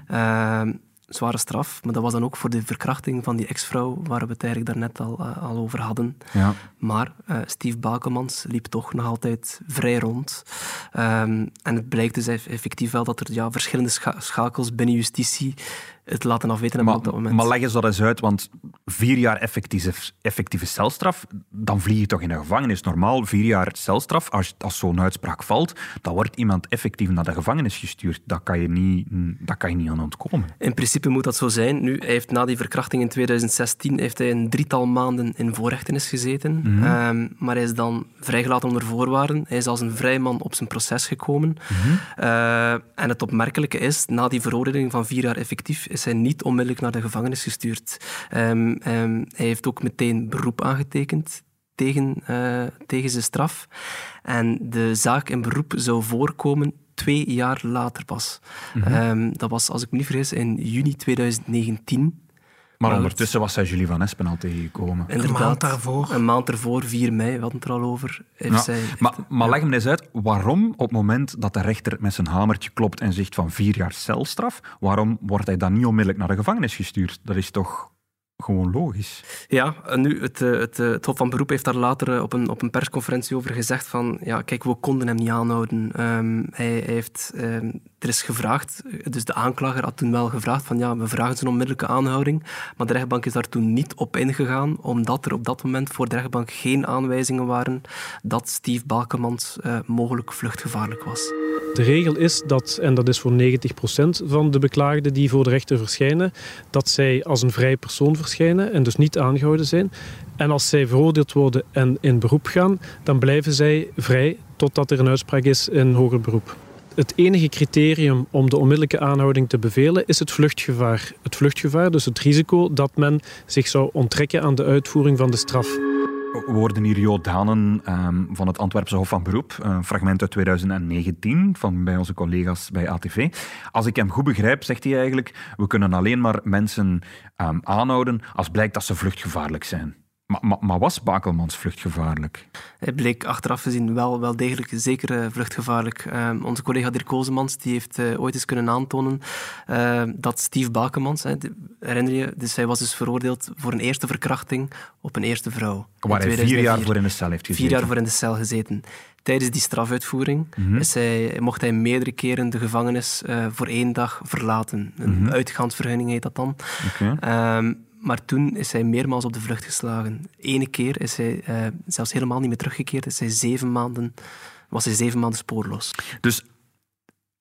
Speaker 2: Ehm, zware straf, maar dat was dan ook voor de verkrachting van die ex-vrouw waar we het eigenlijk daarnet al, eh, al over hadden.
Speaker 3: Ja.
Speaker 2: Maar eh, Steve Bakemans liep toch nog altijd vrij rond. En het blijkt dus eff- effectief wel dat er ja, verschillende scha- schakels binnen justitie het laten afweten hebben op dat moment.
Speaker 3: maar leg eens dat eens uit, want vier jaar effectieve, effectieve celstraf, dan vlieg je toch in de gevangenis. Normaal vier jaar celstraf, als, als zo'n uitspraak valt, dan wordt iemand effectief naar de gevangenis gestuurd. Dat kan je niet, dat kan je niet aan ontkomen.
Speaker 2: In principe moet dat zo zijn. Nu, hij heeft na die verkrachting in 2016 heeft hij een drietal maanden in voorrechtenis gezeten.
Speaker 3: Mhm.
Speaker 2: Ehm, maar hij is dan vrijgelaten onder voorwaarden. Hij is als een vrij man op zijn proces gekomen. Eh, en het opmerkelijke is, na die veroordeling van vier jaar effectief, is hij niet onmiddellijk naar de gevangenis gestuurd. Ehm, ehm, hij heeft ook meteen beroep aangetekend tegen, eh, tegen zijn straf. En de zaak in beroep zou voorkomen twee jaar later pas.
Speaker 3: Mhm.
Speaker 2: Ehm, dat was, als ik me niet vergis, in juni 2019.
Speaker 3: Maar
Speaker 2: Maar
Speaker 3: ondertussen was hij Julie van Espen al tegengekomen.
Speaker 2: Inderdaad,
Speaker 4: maand daarvoor.
Speaker 2: Een maand ervoor, 4 mei, we hadden het er al over. Heeft
Speaker 3: Ja,
Speaker 2: zij,
Speaker 3: maar maar leg me eens uit, waarom op het moment dat de rechter met zijn hamertje klopt en zegt van vier jaar celstraf, waarom wordt hij dan niet onmiddellijk naar de gevangenis gestuurd? Dat is toch gewoon logisch?
Speaker 2: Ja, en nu, het, eh, het, eh, het Hof van Beroep heeft daar later eh, op een, op een persconferentie over gezegd van, ja, kijk, we konden hem niet aanhouden. Ehm, hij, hij heeft, ehm, er is gevraagd, dus de aanklager had toen wel gevraagd van ja, we vragen zijn onmiddellijke aanhouding, maar de rechtbank is daar toen niet op ingegaan, omdat er op dat moment voor de rechtbank geen aanwijzingen waren dat Steve Balkemans uh, mogelijk vluchtgevaarlijk was.
Speaker 15: De regel is dat, en dat is voor 90% van de beklaagden die voor de rechter verschijnen, dat zij als een vrij persoon verschijnen en dus niet aangehouden zijn. En als zij veroordeeld worden en in beroep gaan, dan blijven zij vrij totdat er een uitspraak is in hoger beroep. Het enige criterium om de onmiddellijke aanhouding te bevelen is het vluchtgevaar. Het vluchtgevaar, dus het risico dat men zich zou onttrekken aan de uitvoering van de straf.
Speaker 3: We worden hier Jo Danen um, van het Antwerpse Hof van Beroep. Een fragment uit 2019 van bij onze collega's bij ATV. Als ik hem goed begrijp, zegt hij eigenlijk: we kunnen alleen maar mensen um, aanhouden als blijkt dat ze vluchtgevaarlijk zijn. Maar, maar, maar, was Bakelmans vluchtgevaarlijk?
Speaker 2: Hij bleek achteraf gezien wel, wel degelijk zeker uh, vluchtgevaarlijk. Uh, onze collega Dirk Kozemans die heeft uh, ooit eens kunnen aantonen dat Steve Bakelmans, hè, herinner je, dus hij was dus veroordeeld voor een eerste verkrachting op een eerste vrouw.
Speaker 3: Waar hij vier jaar voor in de cel heeft gezeten.
Speaker 2: Vier jaar voor in de cel gezeten. Tijdens die strafuitvoering mm -hmm. is hij, mocht hij meerdere keren de gevangenis voor één dag verlaten. Een mm -hmm. uitgaansvergunning heet dat dan. Okay. Um, maar toen is hij meermaals op de vlucht geslagen. Ene keer is hij uh, zelfs helemaal niet meer teruggekeerd. Hij maanden, was hij zeven maanden spoorloos.
Speaker 3: Dus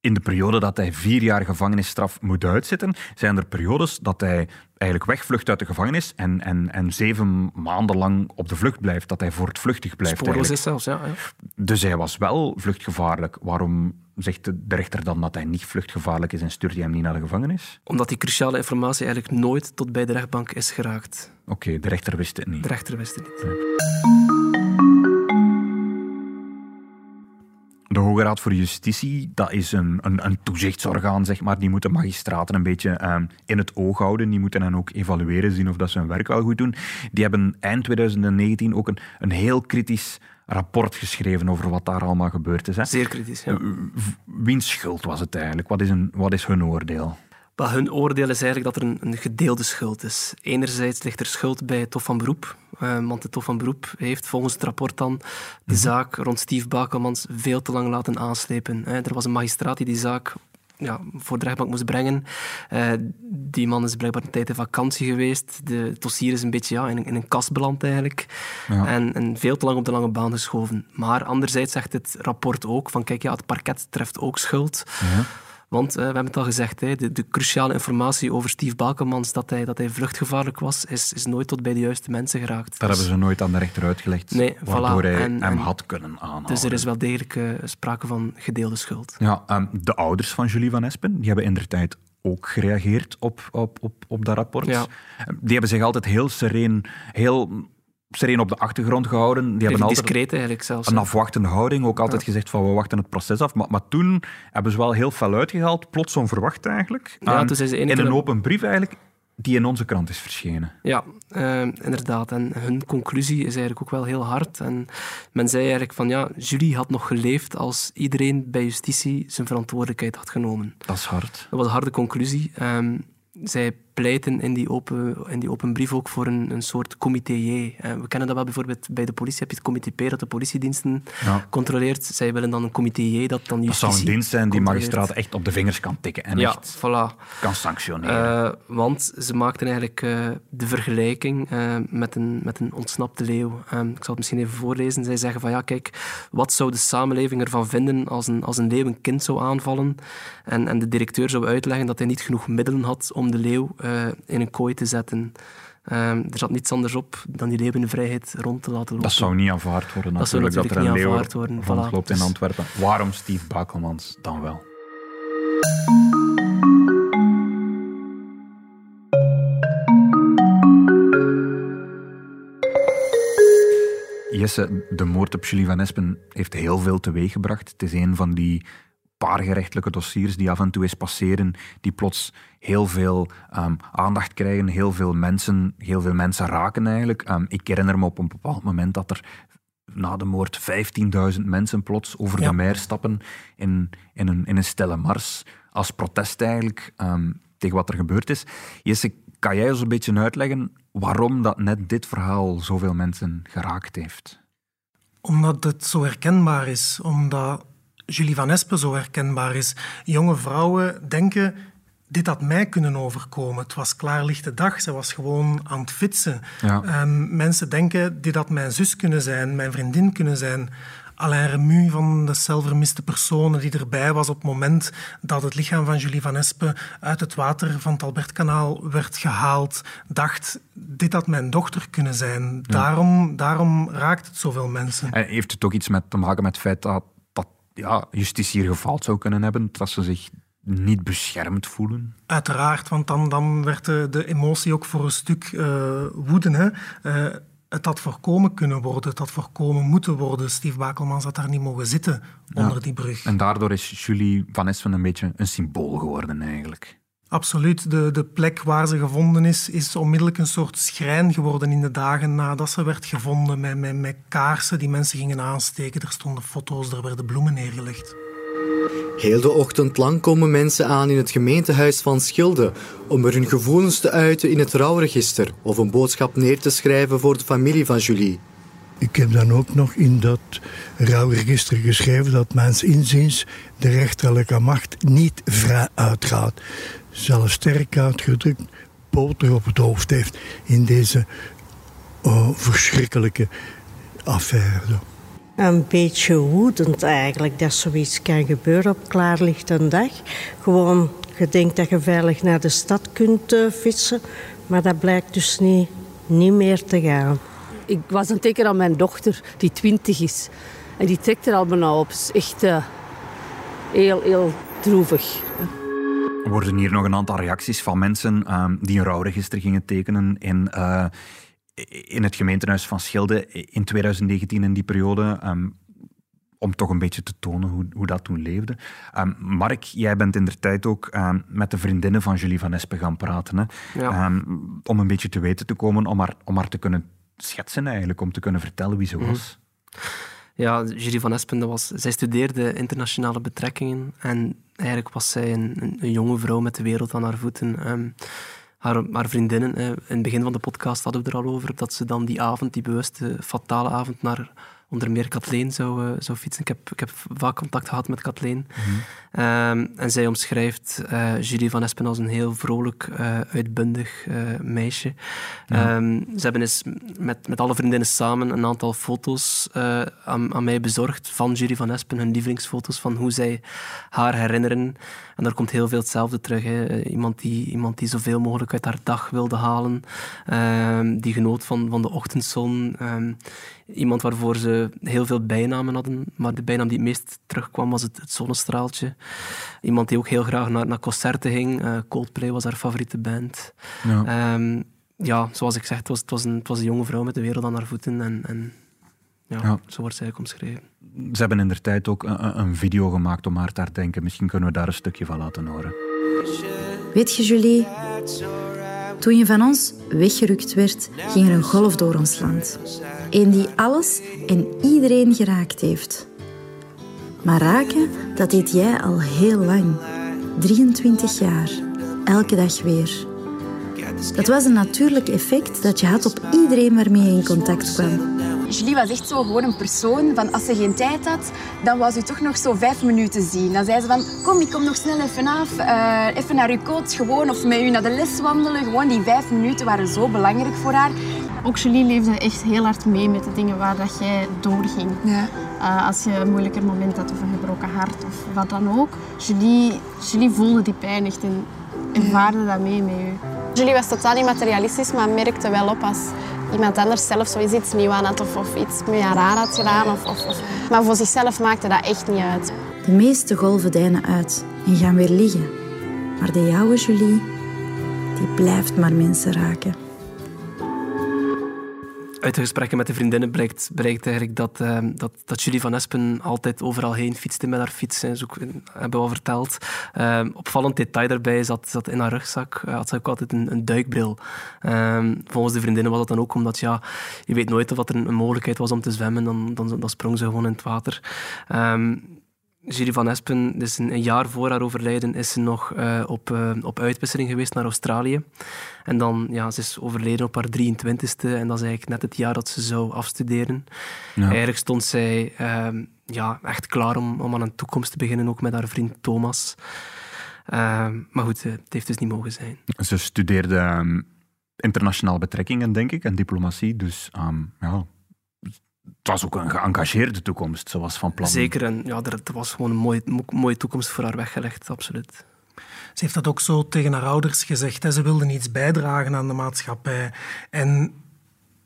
Speaker 3: in de periode dat hij vier jaar gevangenisstraf moet uitzitten, zijn er periodes dat hij eigenlijk wegvlucht uit de gevangenis en, en, en zeven maanden lang op de vlucht blijft, dat hij voortvluchtig blijft.
Speaker 2: Spoorloos is zelfs, ja, ja.
Speaker 3: Dus hij was wel vluchtgevaarlijk. Waarom zegt de rechter dan dat hij niet vluchtgevaarlijk is en stuurt hij hem niet naar de gevangenis?
Speaker 2: Omdat die cruciale informatie eigenlijk nooit tot bij de rechtbank is geraakt.
Speaker 3: Oké, de rechter wist het niet.
Speaker 2: De rechter wist het niet.
Speaker 3: De Hoge Raad voor Justitie, dat is een, een, een toezichtsorgaan, zeg maar. Die moeten magistraten een beetje um, in het oog houden. Die moeten dan ook evalueren, zien of dat ze hun werk wel goed doen. Die hebben eind 2019 ook een, een heel kritisch rapport geschreven over wat daar allemaal gebeurd is. Hè?
Speaker 2: Zeer kritisch, ja.
Speaker 3: Wiens schuld was het eigenlijk? Wat is, een, wat is hun oordeel?
Speaker 2: Maar hun oordeel is eigenlijk dat er een, een, gedeelde schuld is. Enerzijds ligt er schuld bij het Tof van Beroep. Uh, want het Tof van Beroep heeft volgens het rapport dan de mm-hmm. zaak rond Steve Bakelmans veel te lang laten aanslepen. Er was een magistraat die die zaak ja, voor de rechtbank moest brengen. Uh, die man is blijkbaar een tijd in vakantie geweest. De dossier is een beetje ja, in, in een kast beland eigenlijk. Ja. En, en, veel te lang op de lange baan geschoven. Maar anderzijds zegt het rapport ook van kijk, ja, het parket treft ook schuld. Ja. Want uh, we hebben het al gezegd, hè, de, de, cruciale informatie over Steve Balkenmans, dat hij, dat hij vluchtgevaarlijk was, is, is nooit tot bij de juiste mensen geraakt.
Speaker 3: Dat dus... hebben ze nooit aan de rechter uitgelegd, nee, waardoor voilà. hij en, hem en, had kunnen aanhouden.
Speaker 2: Dus er is wel degelijk uh, sprake van gedeelde schuld.
Speaker 3: Ja, um, de ouders van Julie van Espen, die hebben in der tijd ook gereageerd op, op, op, op dat rapport. Ja. Die hebben zich altijd heel sereen, heel sereen op de achtergrond gehouden. Die hebben
Speaker 2: altijd discreet eigenlijk zelfs.
Speaker 3: Een afwachtende houding. Ook altijd ja. gezegd van we wachten het proces af. Maar, maar toen hebben ze wel heel fel uitgehaald. Plots onverwacht eigenlijk.
Speaker 2: Ja,
Speaker 3: in een open brief eigenlijk die in onze krant is verschenen.
Speaker 2: Ja, uh, inderdaad. En hun conclusie is eigenlijk ook wel heel hard. En men zei eigenlijk van ja, Julie had nog geleefd als iedereen bij justitie zijn verantwoordelijkheid had genomen.
Speaker 3: Dat is hard.
Speaker 2: Dat was een harde conclusie. Um, zij pleiten in die open, in die open brief ook voor een, een soort comité J. We kennen dat wel bijvoorbeeld bij de politie, heb je het comité P dat de politiediensten ja. controleert. Zij willen dan een comité J dat dan justitie
Speaker 3: Dat zou een dienst zijn die magistraat echt op de vingers kan tikken en
Speaker 2: ja,
Speaker 3: echt
Speaker 2: voilà.
Speaker 3: kan sanctioneren. Uh,
Speaker 2: want ze maakten eigenlijk uh, de vergelijking uh, met, een, met een ontsnapte leeuw. ik zal het misschien even voorlezen. Zij zeggen van ja, kijk, wat zou de samenleving ervan vinden als een, als een leeuw een kind zou aanvallen en, en de directeur zou uitleggen dat hij niet genoeg middelen had om de leeuw uh, in een kooi te zetten. Um, er zat niets anders op dan die leeuw in de vrijheid rond te laten lopen.
Speaker 3: Dat zou niet aanvaard worden
Speaker 2: dat
Speaker 3: natuurlijk,
Speaker 2: dat,
Speaker 3: er een leeuw
Speaker 2: worden.
Speaker 3: rondloopt voilà. in Antwerpen. Waarom Steve Bakelmans dan wel? Jesse, de moord op Julie van Espen heeft heel veel teweeggebracht. Het is een van die paar gerechtelijke dossiers die af en toe eens passeren, die plots heel veel um, aandacht krijgen, heel veel mensen, heel veel mensen raken eigenlijk. Um, ik herinner me op een bepaald moment dat er na de moord 15.000 mensen plots over ja. de meer stappen in, in, een, in een stille mars, als protest eigenlijk um, tegen wat er gebeurd is. Jesse, kan jij ons een beetje uitleggen waarom dat net dit verhaal zoveel mensen geraakt heeft?
Speaker 4: Omdat het zo herkenbaar is, omdat Julie Van Espen zo herkenbaar is. Jonge vrouwen denken dit had mij kunnen overkomen. Het was klaarlichte dag, ze was gewoon aan het fietsen.
Speaker 3: Ja.
Speaker 4: Ehm, mensen denken, dit had mijn zus kunnen zijn, mijn vriendin kunnen zijn. Alain Remu van de celvermiste personen die erbij was op het moment dat het lichaam van Julie Van Espen uit het water van het Albertkanaal werd gehaald, dacht, dit had mijn dochter kunnen zijn. Daarom, daarom raakt het zoveel mensen.
Speaker 3: En heeft het ook iets met te maken met het feit dat ja, justitie hier gefaald zou kunnen hebben? Dat ze zich niet beschermd voelen?
Speaker 4: Uiteraard, want dan, dan werd de, de emotie ook voor een stuk uh, woede. Hè? Uh, het had voorkomen kunnen worden, het had voorkomen moeten worden. Steve Bakelmans had daar niet mogen zitten onder die brug.
Speaker 3: En daardoor is Julie Van Espen een beetje een symbool geworden eigenlijk.
Speaker 4: Absoluut. De, de plek waar ze gevonden is, is onmiddellijk een soort schrijn geworden in de dagen nadat ze werd gevonden. Met, met, met kaarsen die mensen gingen aansteken. Er stonden foto's, er werden bloemen neergelegd.
Speaker 5: Heel de ochtend lang komen mensen aan in het gemeentehuis van Schilde om er hun gevoelens te uiten in het rouwregister of een boodschap neer te schrijven voor de familie van Julie.
Speaker 16: Ik heb dan ook nog in dat rouwregister geschreven dat mijns inziens de rechterlijke macht niet vrij uitgaat. Zelfs sterk uitgedrukt boter op het hoofd heeft in deze oh, verschrikkelijke affaire.
Speaker 17: Een beetje woedend eigenlijk dat zoiets kan gebeuren op klaarlichte dag. Gewoon, je denkt dat je veilig naar de stad kunt uh, fietsen, maar dat blijkt dus niet, niet meer te gaan.
Speaker 13: Ik was een teken aan mijn dochter, die twintig is. En die trekt er al bijna op. Het is echt uh, heel, heel droevig.
Speaker 3: Worden hier nog een aantal reacties van mensen um, die een rouwregister gingen tekenen in, uh, in het gemeentehuis van Schilde in 2019, in die periode. Um, om toch een beetje te tonen hoe, hoe dat toen leefde. Um, Mark, jij bent in de tijd ook um, met de vriendinnen van Julie Van Espen gaan praten. Hè?
Speaker 2: Ja.
Speaker 3: Um, om een beetje te weten te komen, om haar, om haar te kunnen schetsen eigenlijk, om te kunnen vertellen wie ze was.
Speaker 2: Mm. Ja, Julie Van Espen, dat was, zij studeerde internationale betrekkingen en eigenlijk was zij een, een, jonge vrouw met de wereld aan haar voeten. Um, haar, vriendinnen, eh, in het begin van de podcast hadden we er al over, dat ze dan die avond, die bewuste, fatale avond, naar onder meer Kathleen zou, uh, zou fietsen. Ik heb, ik heb vaak contact gehad met Kathleen.
Speaker 3: Mhm.
Speaker 2: Um, en zij omschrijft uh, Julie Van Espen als een heel vrolijk, uh, uitbundig meisje. Ja. Um, ze hebben eens met, met alle vriendinnen samen een aantal foto's aan, aan, mij bezorgd van Julie Van Espen, hun lievelingsfoto's van hoe zij haar herinneren. En daar komt heel veel hetzelfde terug. Hè. Iemand, die, iemand die zoveel mogelijk uit haar dag wilde halen, um, die genoot van, van de ochtendzon. iemand waarvoor ze heel veel bijnamen hadden, maar de bijnaam die het meest terugkwam was het, het zonnestraaltje. Iemand die ook heel graag naar, naar concerten ging. Uh, Coldplay was haar favoriete band. Ja, um, ja zoals ik zeg, het was, het, was een, het was een jonge vrouw met de wereld aan haar voeten. En, en ja, ja, zo wordt zij ook omschreven.
Speaker 3: Ze hebben in de tijd ook een, een, video gemaakt om haar te herdenken. Misschien kunnen we daar een stukje van laten horen.
Speaker 18: Weet je, Julie, toen je van ons weggerukt werd, ging er een golf door ons land. Een die alles en iedereen geraakt heeft. Maar raken, dat deed jij al heel lang. 23 jaar. Elke dag weer. Dat was een natuurlijk effect dat je had op iedereen waarmee je in contact kwam.
Speaker 19: Julie was echt zo gewoon een persoon van als ze geen tijd had, dan wou ze toch nog zo vijf minuten zien. Dan zei ze van, kom, ik kom nog snel even af, uh, even naar uw coach gewoon of met u naar de les wandelen. Gewoon die vijf minuten waren zo belangrijk voor haar.
Speaker 20: Ook Julie leefde echt heel hard mee met de dingen waar dat jij doorging.
Speaker 19: Ja.
Speaker 20: Uh, als je een moeilijker moment had of een gebroken hart of wat dan ook. Julie, Julie voelde die pijn echt en ervaarde dat mee met u.
Speaker 21: Julie was totaal niet materialistisch, maar merkte wel op als iemand anders zelf zoiets iets nieuws aan had of, of iets met haar aan had gedaan. Of, of, of. Maar voor zichzelf maakte dat echt niet uit.
Speaker 18: De meeste golven deinen uit en gaan weer liggen. Maar de jouwe Julie, die blijft maar mensen raken.
Speaker 2: Uit de gesprekken met de vriendinnen blijkt, blijkt eigenlijk dat, uh, dat, dat Julie van Espen altijd overal heen fietste met haar fiets. Hè. Hebben we al verteld. Uh, opvallend detail daarbij is dat, dat in haar rugzak uh, had ze ook altijd een, een duikbril. volgens de vriendinnen was dat dan ook omdat ja, je weet nooit of er een, een mogelijkheid was om te zwemmen. Dan, dan, dan sprong ze gewoon in het water. Julie van Espen, dus een, jaar voor haar overlijden, is ze nog uh, op, uh, op uitwisseling geweest naar Australië. En dan, ja, ze is overleden op haar 23ste en dat is eigenlijk net het jaar dat ze zou afstuderen. Ja. Eigenlijk stond zij uh, ja, echt klaar om, om aan een toekomst te beginnen, ook met haar vriend Thomas. Ehm, maar goed, het heeft dus niet mogen zijn.
Speaker 3: Ze studeerde um, internationale betrekkingen, denk ik, en diplomatie. Dus um, ja, het was ook een geëngageerde toekomst, zoals van plan.
Speaker 2: Zeker, en ja, er, er was gewoon een mooie, mooie toekomst voor haar weggelegd, absoluut.
Speaker 4: Ze heeft dat ook zo tegen haar ouders gezegd. Hè. Ze wilde iets bijdragen aan de maatschappij. En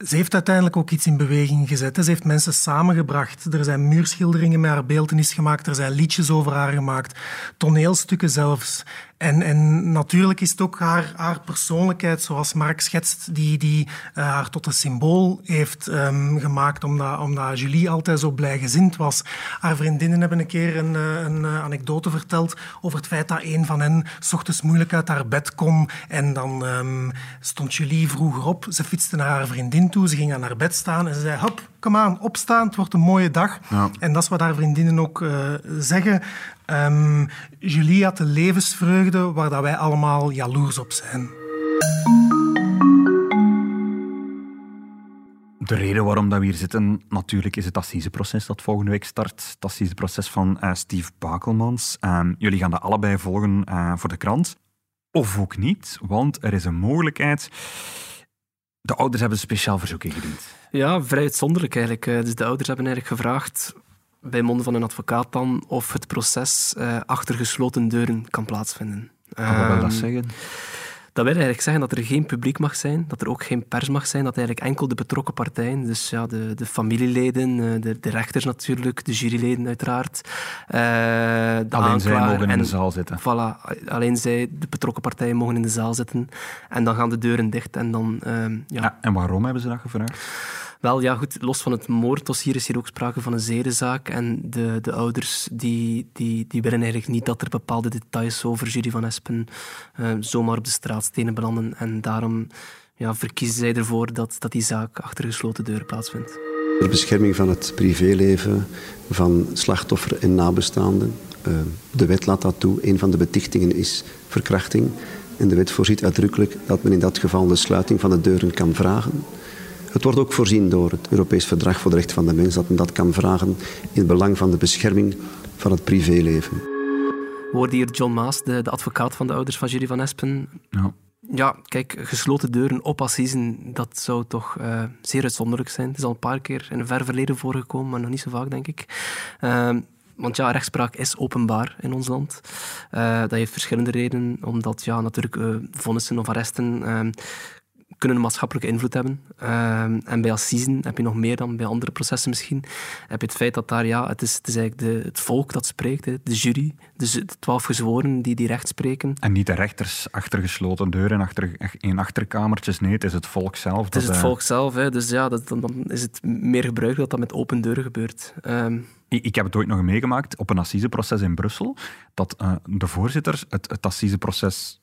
Speaker 4: ze heeft uiteindelijk ook iets in beweging gezet. Ze heeft mensen samengebracht. Er zijn muurschilderingen met haar beeldenis gemaakt. Er zijn liedjes over haar gemaakt. Toneelstukken zelfs. En, en natuurlijk is het ook haar, haar persoonlijkheid, zoals Mark schetst, die, die uh, haar tot een symbool heeft um, gemaakt, omdat, omdat Julie altijd zo blijgezind was. Haar vriendinnen hebben een keer een, eh, een, een anekdote verteld over het feit dat een van hen s ochtends moeilijk uit haar bed kon. En dan um, stond Julie vroeger op. Ze fietste naar haar vriendin toe, ze ging aan haar bed staan en ze zei, hop, kom aan, opstaan, het wordt een mooie dag. Ja. En dat is wat haar vriendinnen ook uh, zeggen. Um, Julie had de levensvreugde waar dat wij allemaal jaloers op zijn.
Speaker 3: De reden waarom dat we hier zitten, natuurlijk, is het assiseproces dat volgende week start. Het assiseproces van uh, Steve Bakelmans. Um, jullie gaan dat allebei volgen uh, voor de krant. Of ook niet, want er is een mogelijkheid. De ouders hebben een speciaal verzoek ingediend.
Speaker 2: Ja, vrij uitzonderlijk eigenlijk. Dus de ouders hebben eigenlijk gevraagd bij monden van een advocaat dan of het proces uh, achter gesloten deuren kan plaatsvinden.
Speaker 3: wat wil dat ehm, zeggen?
Speaker 2: Dat wil eigenlijk zeggen dat er geen publiek mag zijn, dat er ook geen pers mag zijn, dat eigenlijk enkel de betrokken partijen, dus ja, de, de familieleden, eh, de, de rechters natuurlijk, de juryleden uiteraard, uh,
Speaker 3: de alleen zij mogen in de zaal zitten.
Speaker 2: Voilà, alleen zij, de betrokken partijen, mogen in de zaal zitten. En dan gaan de deuren dicht en dan... Uh, ja. ja.
Speaker 3: En waarom hebben ze dat gevraagd?
Speaker 2: Wel, ja, goed, los van het moorddossier is hier ook sprake van een zedenzaak. En de, de ouders die, die, die willen eigenlijk niet dat er bepaalde details over Jury van Espen uh, zomaar op de straatstenen belanden. En daarom ja, verkiezen zij ervoor dat, dat die zaak achter gesloten deuren plaatsvindt.
Speaker 22: De bescherming van het privéleven van slachtoffer en nabestaanden. Uh, de wet laat dat toe. Een van de betichtingen is verkrachting. En de wet voorziet uitdrukkelijk dat men in dat geval de sluiting van de deuren kan vragen. Het wordt ook voorzien door het Europees Verdrag voor de Rechten van de Mens dat men dat kan vragen in het belang van de bescherming van het privéleven.
Speaker 2: We hoorden hier John Maas, de, de, advocaat van de ouders van Jury van Espen.
Speaker 3: Ja.
Speaker 2: Ja, kijk, gesloten deuren op assisen, dat zou toch uh, zeer uitzonderlijk zijn. Het is al een paar keer in een ver verleden voorgekomen, maar nog niet zo vaak, denk ik. Uh, want ja, rechtspraak is openbaar in ons land. Uh, dat heeft verschillende redenen, omdat ja, natuurlijk uh, vonnissen of arresten kunnen een maatschappelijke invloed hebben. Ehm, en bij assisen heb je nog meer dan bij andere processen misschien. Heb je het feit dat daar, ja, het is, het is eigenlijk de, het volk dat spreekt, hè, de jury, dus de twaalf gezworen die die recht spreken.
Speaker 3: En niet de rechters achter gesloten deuren, achter, in achterkamertjes, nee, het is het volk zelf.
Speaker 2: Het is het volk zelf, hè, dus ja, dat, dan, is het meer gebruikelijk dat dat met open deuren gebeurt. Um,
Speaker 3: ik heb het ooit nog meegemaakt op een assiseproces in Brussel, dat uh, de voorzitter het, het assiseproces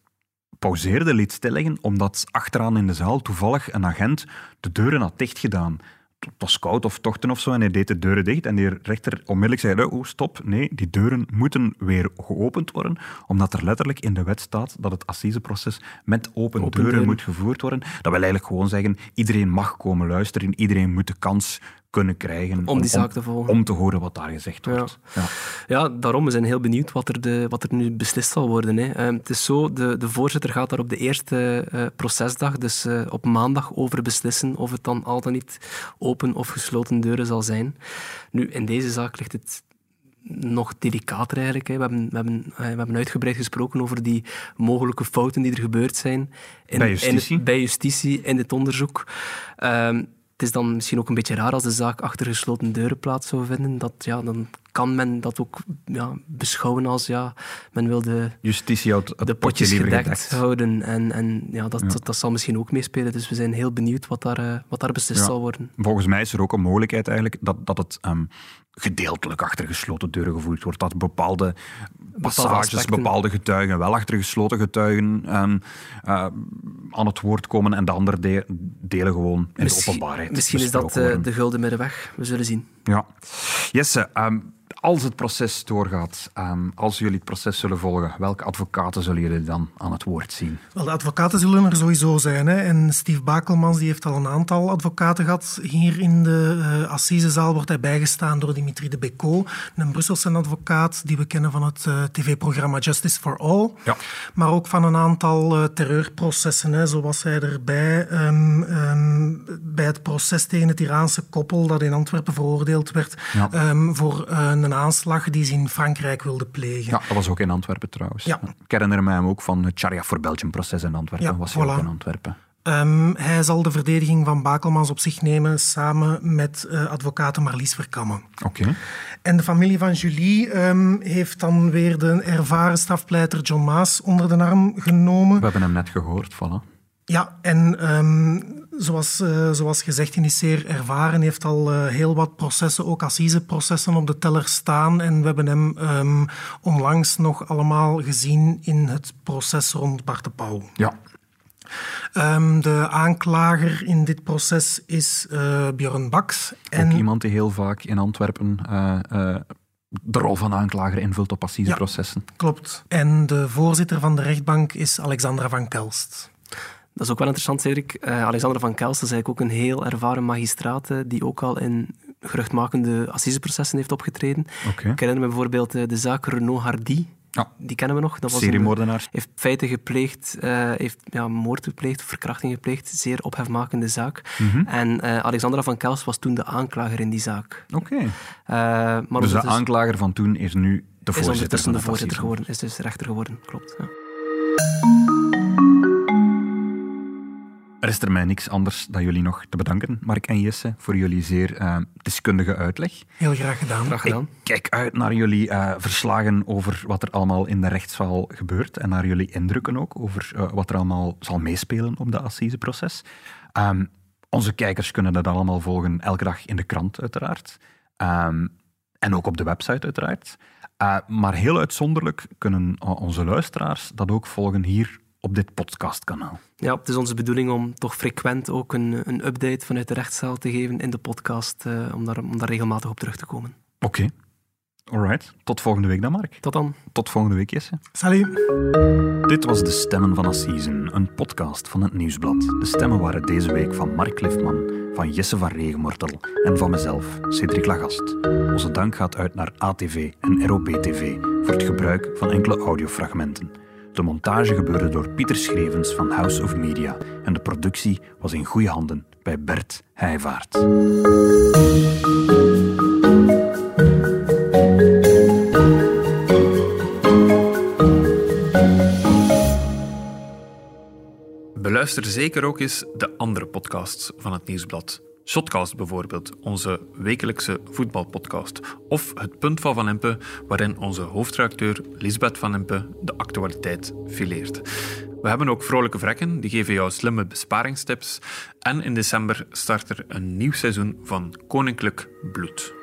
Speaker 3: pauzeerde, liet stilleggen, omdat achteraan in de zaal toevallig een agent de deuren had dichtgedaan. Het was koud of tochten of zo en hij deed de deuren dicht. En de rechter onmiddellijk zei, oh stop, nee, die deuren moeten weer geopend worden, omdat er letterlijk in de wet staat dat het assiseproces met open, deuren, moet gevoerd worden. Dat wil eigenlijk gewoon zeggen, iedereen mag komen luisteren, iedereen moet de kans kunnen krijgen.
Speaker 2: Om die zaak te volgen.
Speaker 3: Om te horen wat daar gezegd wordt.
Speaker 2: Ja, ja. ja daarom. We zijn heel benieuwd wat er, de, wat er nu beslist zal worden. Hè. Uh, het is zo, de, de voorzitter gaat daar op de eerste uh, procesdag, dus uh, op maandag, over beslissen of het dan al dan niet open of gesloten deuren zal zijn. Nu, in deze zaak ligt het nog delicater eigenlijk. We, hebben, we, hebben, we hebben uitgebreid gesproken over die mogelijke fouten die er gebeurd zijn
Speaker 3: in, bij, justitie.
Speaker 2: In, bij justitie in dit onderzoek. Uh, het is dan misschien ook een beetje raar als de zaak achter gesloten deuren plaats zou vinden. Dat, ja, dan kan men dat ook ja, beschouwen als ja, men wil de,
Speaker 3: Justitie houdt
Speaker 2: de potjes gedekt, houden. En, en ja, dat, Dat, dat, zal misschien ook meespelen. Dus we zijn heel benieuwd wat daar, uh, wat daar beslist zal worden.
Speaker 3: Volgens mij is er ook een mogelijkheid eigenlijk dat, dat het um, gedeeltelijk achter gesloten deuren gevoerd wordt. Dat bepaalde passages, bepaalde getuigen wel achter gesloten getuigen um, uh, aan het woord komen en de andere de delen gewoon in
Speaker 2: misschien,
Speaker 3: de openbaarheid.
Speaker 2: Misschien is dat uh, de gulden middenweg. We zullen zien.
Speaker 3: Ja. Jesse, um, als het proces doorgaat, um, als jullie het proces zullen volgen, welke advocaten zullen jullie dan aan het woord zien?
Speaker 4: Wel, de advocaten zullen er sowieso zijn. Hè. En Steve Bakelmans die heeft al een aantal advocaten gehad. Hier in de uh, Assisezaal wordt hij bijgestaan door Dimitri de Becco, een Brusselse advocaat die we kennen van het uh, tv-programma Justice for All.
Speaker 3: Ja.
Speaker 4: Maar ook van een aantal uh, terreurprocessen. Hè. Zo was hij erbij um, um, bij het proces tegen het Iraanse koppel dat in Antwerpen veroordeeld werd
Speaker 3: ja.
Speaker 4: um, voor een aanslag die ze in Frankrijk wilden plegen.
Speaker 3: Ja, dat was ook in Antwerpen trouwens.
Speaker 4: Ja.
Speaker 3: Ik herinner mij hem ook van het Sharia for Belgium proces in Antwerpen.
Speaker 4: Ja,
Speaker 3: was hij
Speaker 4: voilà.
Speaker 3: ook in Antwerpen.
Speaker 4: Um, hij zal de verdediging van Bakelmans op zich nemen samen met uh, advocaat Marlies Verkammen.
Speaker 3: Oké. Okay.
Speaker 4: En de familie van Julie um, heeft dan weer de ervaren strafpleiter John Maas onder de arm genomen.
Speaker 3: We hebben hem net gehoord, voilà.
Speaker 4: Ja, en um, zoals, uh, zoals gezegd, hij is zeer ervaren. heeft al uh, heel wat processen, ook assiseprocessen, op de teller staan. En we hebben hem um, onlangs nog allemaal gezien in het proces rond Bart de Pauw.
Speaker 3: Ja.
Speaker 4: Um, de aanklager in dit proces is uh, Björn Baks.
Speaker 3: En... Ook iemand die heel vaak in Antwerpen de rol van aanklager invult op assiseprocessen.
Speaker 4: Ja, klopt. En de voorzitter van de rechtbank is Alexandra van Kelst.
Speaker 2: Dat is ook wel interessant, Cedric. Uh, Alexander van Kelst is eigenlijk ook een heel ervaren magistraat die ook al in geruchtmakende assiseprocessen heeft opgetreden.
Speaker 3: Okay.
Speaker 2: Ik herinner me bijvoorbeeld uh, de zaak Renaud Hardy.
Speaker 3: Ja.
Speaker 2: Die kennen we nog. Dat was
Speaker 3: Seriemoordenaar.
Speaker 2: Een, heeft feiten gepleegd, heeft ja, moord gepleegd, verkrachting gepleegd. Zeer ophefmakende zaak.
Speaker 3: Mm -hmm.
Speaker 2: En Alexandra van Kelst was toen de aanklager in die zaak.
Speaker 3: Oké. Okay. Dus de aanklager van toen is nu de voorzitter.
Speaker 2: Is ondertussen
Speaker 3: de,
Speaker 2: de voorzitter geworden, is dus rechter geworden, klopt. Ja.
Speaker 3: Er is er mij niks anders dan jullie nog te bedanken, Mark en Jesse, voor jullie zeer uh, deskundige uitleg.
Speaker 4: Heel graag gedaan.
Speaker 2: Graag gedaan.
Speaker 3: Ik kijk uit naar jullie uh, verslagen over wat er allemaal in de rechtszaal gebeurt en naar jullie indrukken ook over uh, wat er allemaal zal meespelen op dat assiseproces. Um, onze kijkers kunnen dat allemaal volgen elke dag in de krant, uiteraard. Um, en ook op de website, uiteraard. Uh, maar heel uitzonderlijk kunnen onze luisteraars dat ook volgen hier op dit podcastkanaal.
Speaker 2: Ja, het is onze bedoeling om toch frequent ook een, een update vanuit de rechtszaal te geven in de podcast, uh, om, daar, om daar regelmatig op terug te komen.
Speaker 3: Oké. Okay. Alright. Tot volgende week dan, Mark.
Speaker 2: Tot dan.
Speaker 3: Tot volgende week, Jesse.
Speaker 4: Salut.
Speaker 3: Dit was De Stemmen van Assisen, een podcast van het Nieuwsblad. De stemmen waren deze week van Mark Liftman, van Jesse van Regenmortel en van mezelf, Cedric Lagast. Onze dank gaat uit naar ATV en ROB-TV voor het gebruik van enkele audiofragmenten. De montage gebeurde door Pieter Schrevens van House of Media en de productie was in goede handen bij Bert Heijvaart.
Speaker 23: Beluister zeker ook eens de andere podcasts van het Nieuwsblad. Shotcast bijvoorbeeld, onze wekelijkse voetbalpodcast. Of Het Punt van Van Impe, waarin onze hoofdredacteur Lisbeth Van Impe de actualiteit fileert. We hebben ook vrolijke vrekken, die geven jou slimme besparingstips. En in december start er een nieuw seizoen van Koninklijk Bloed.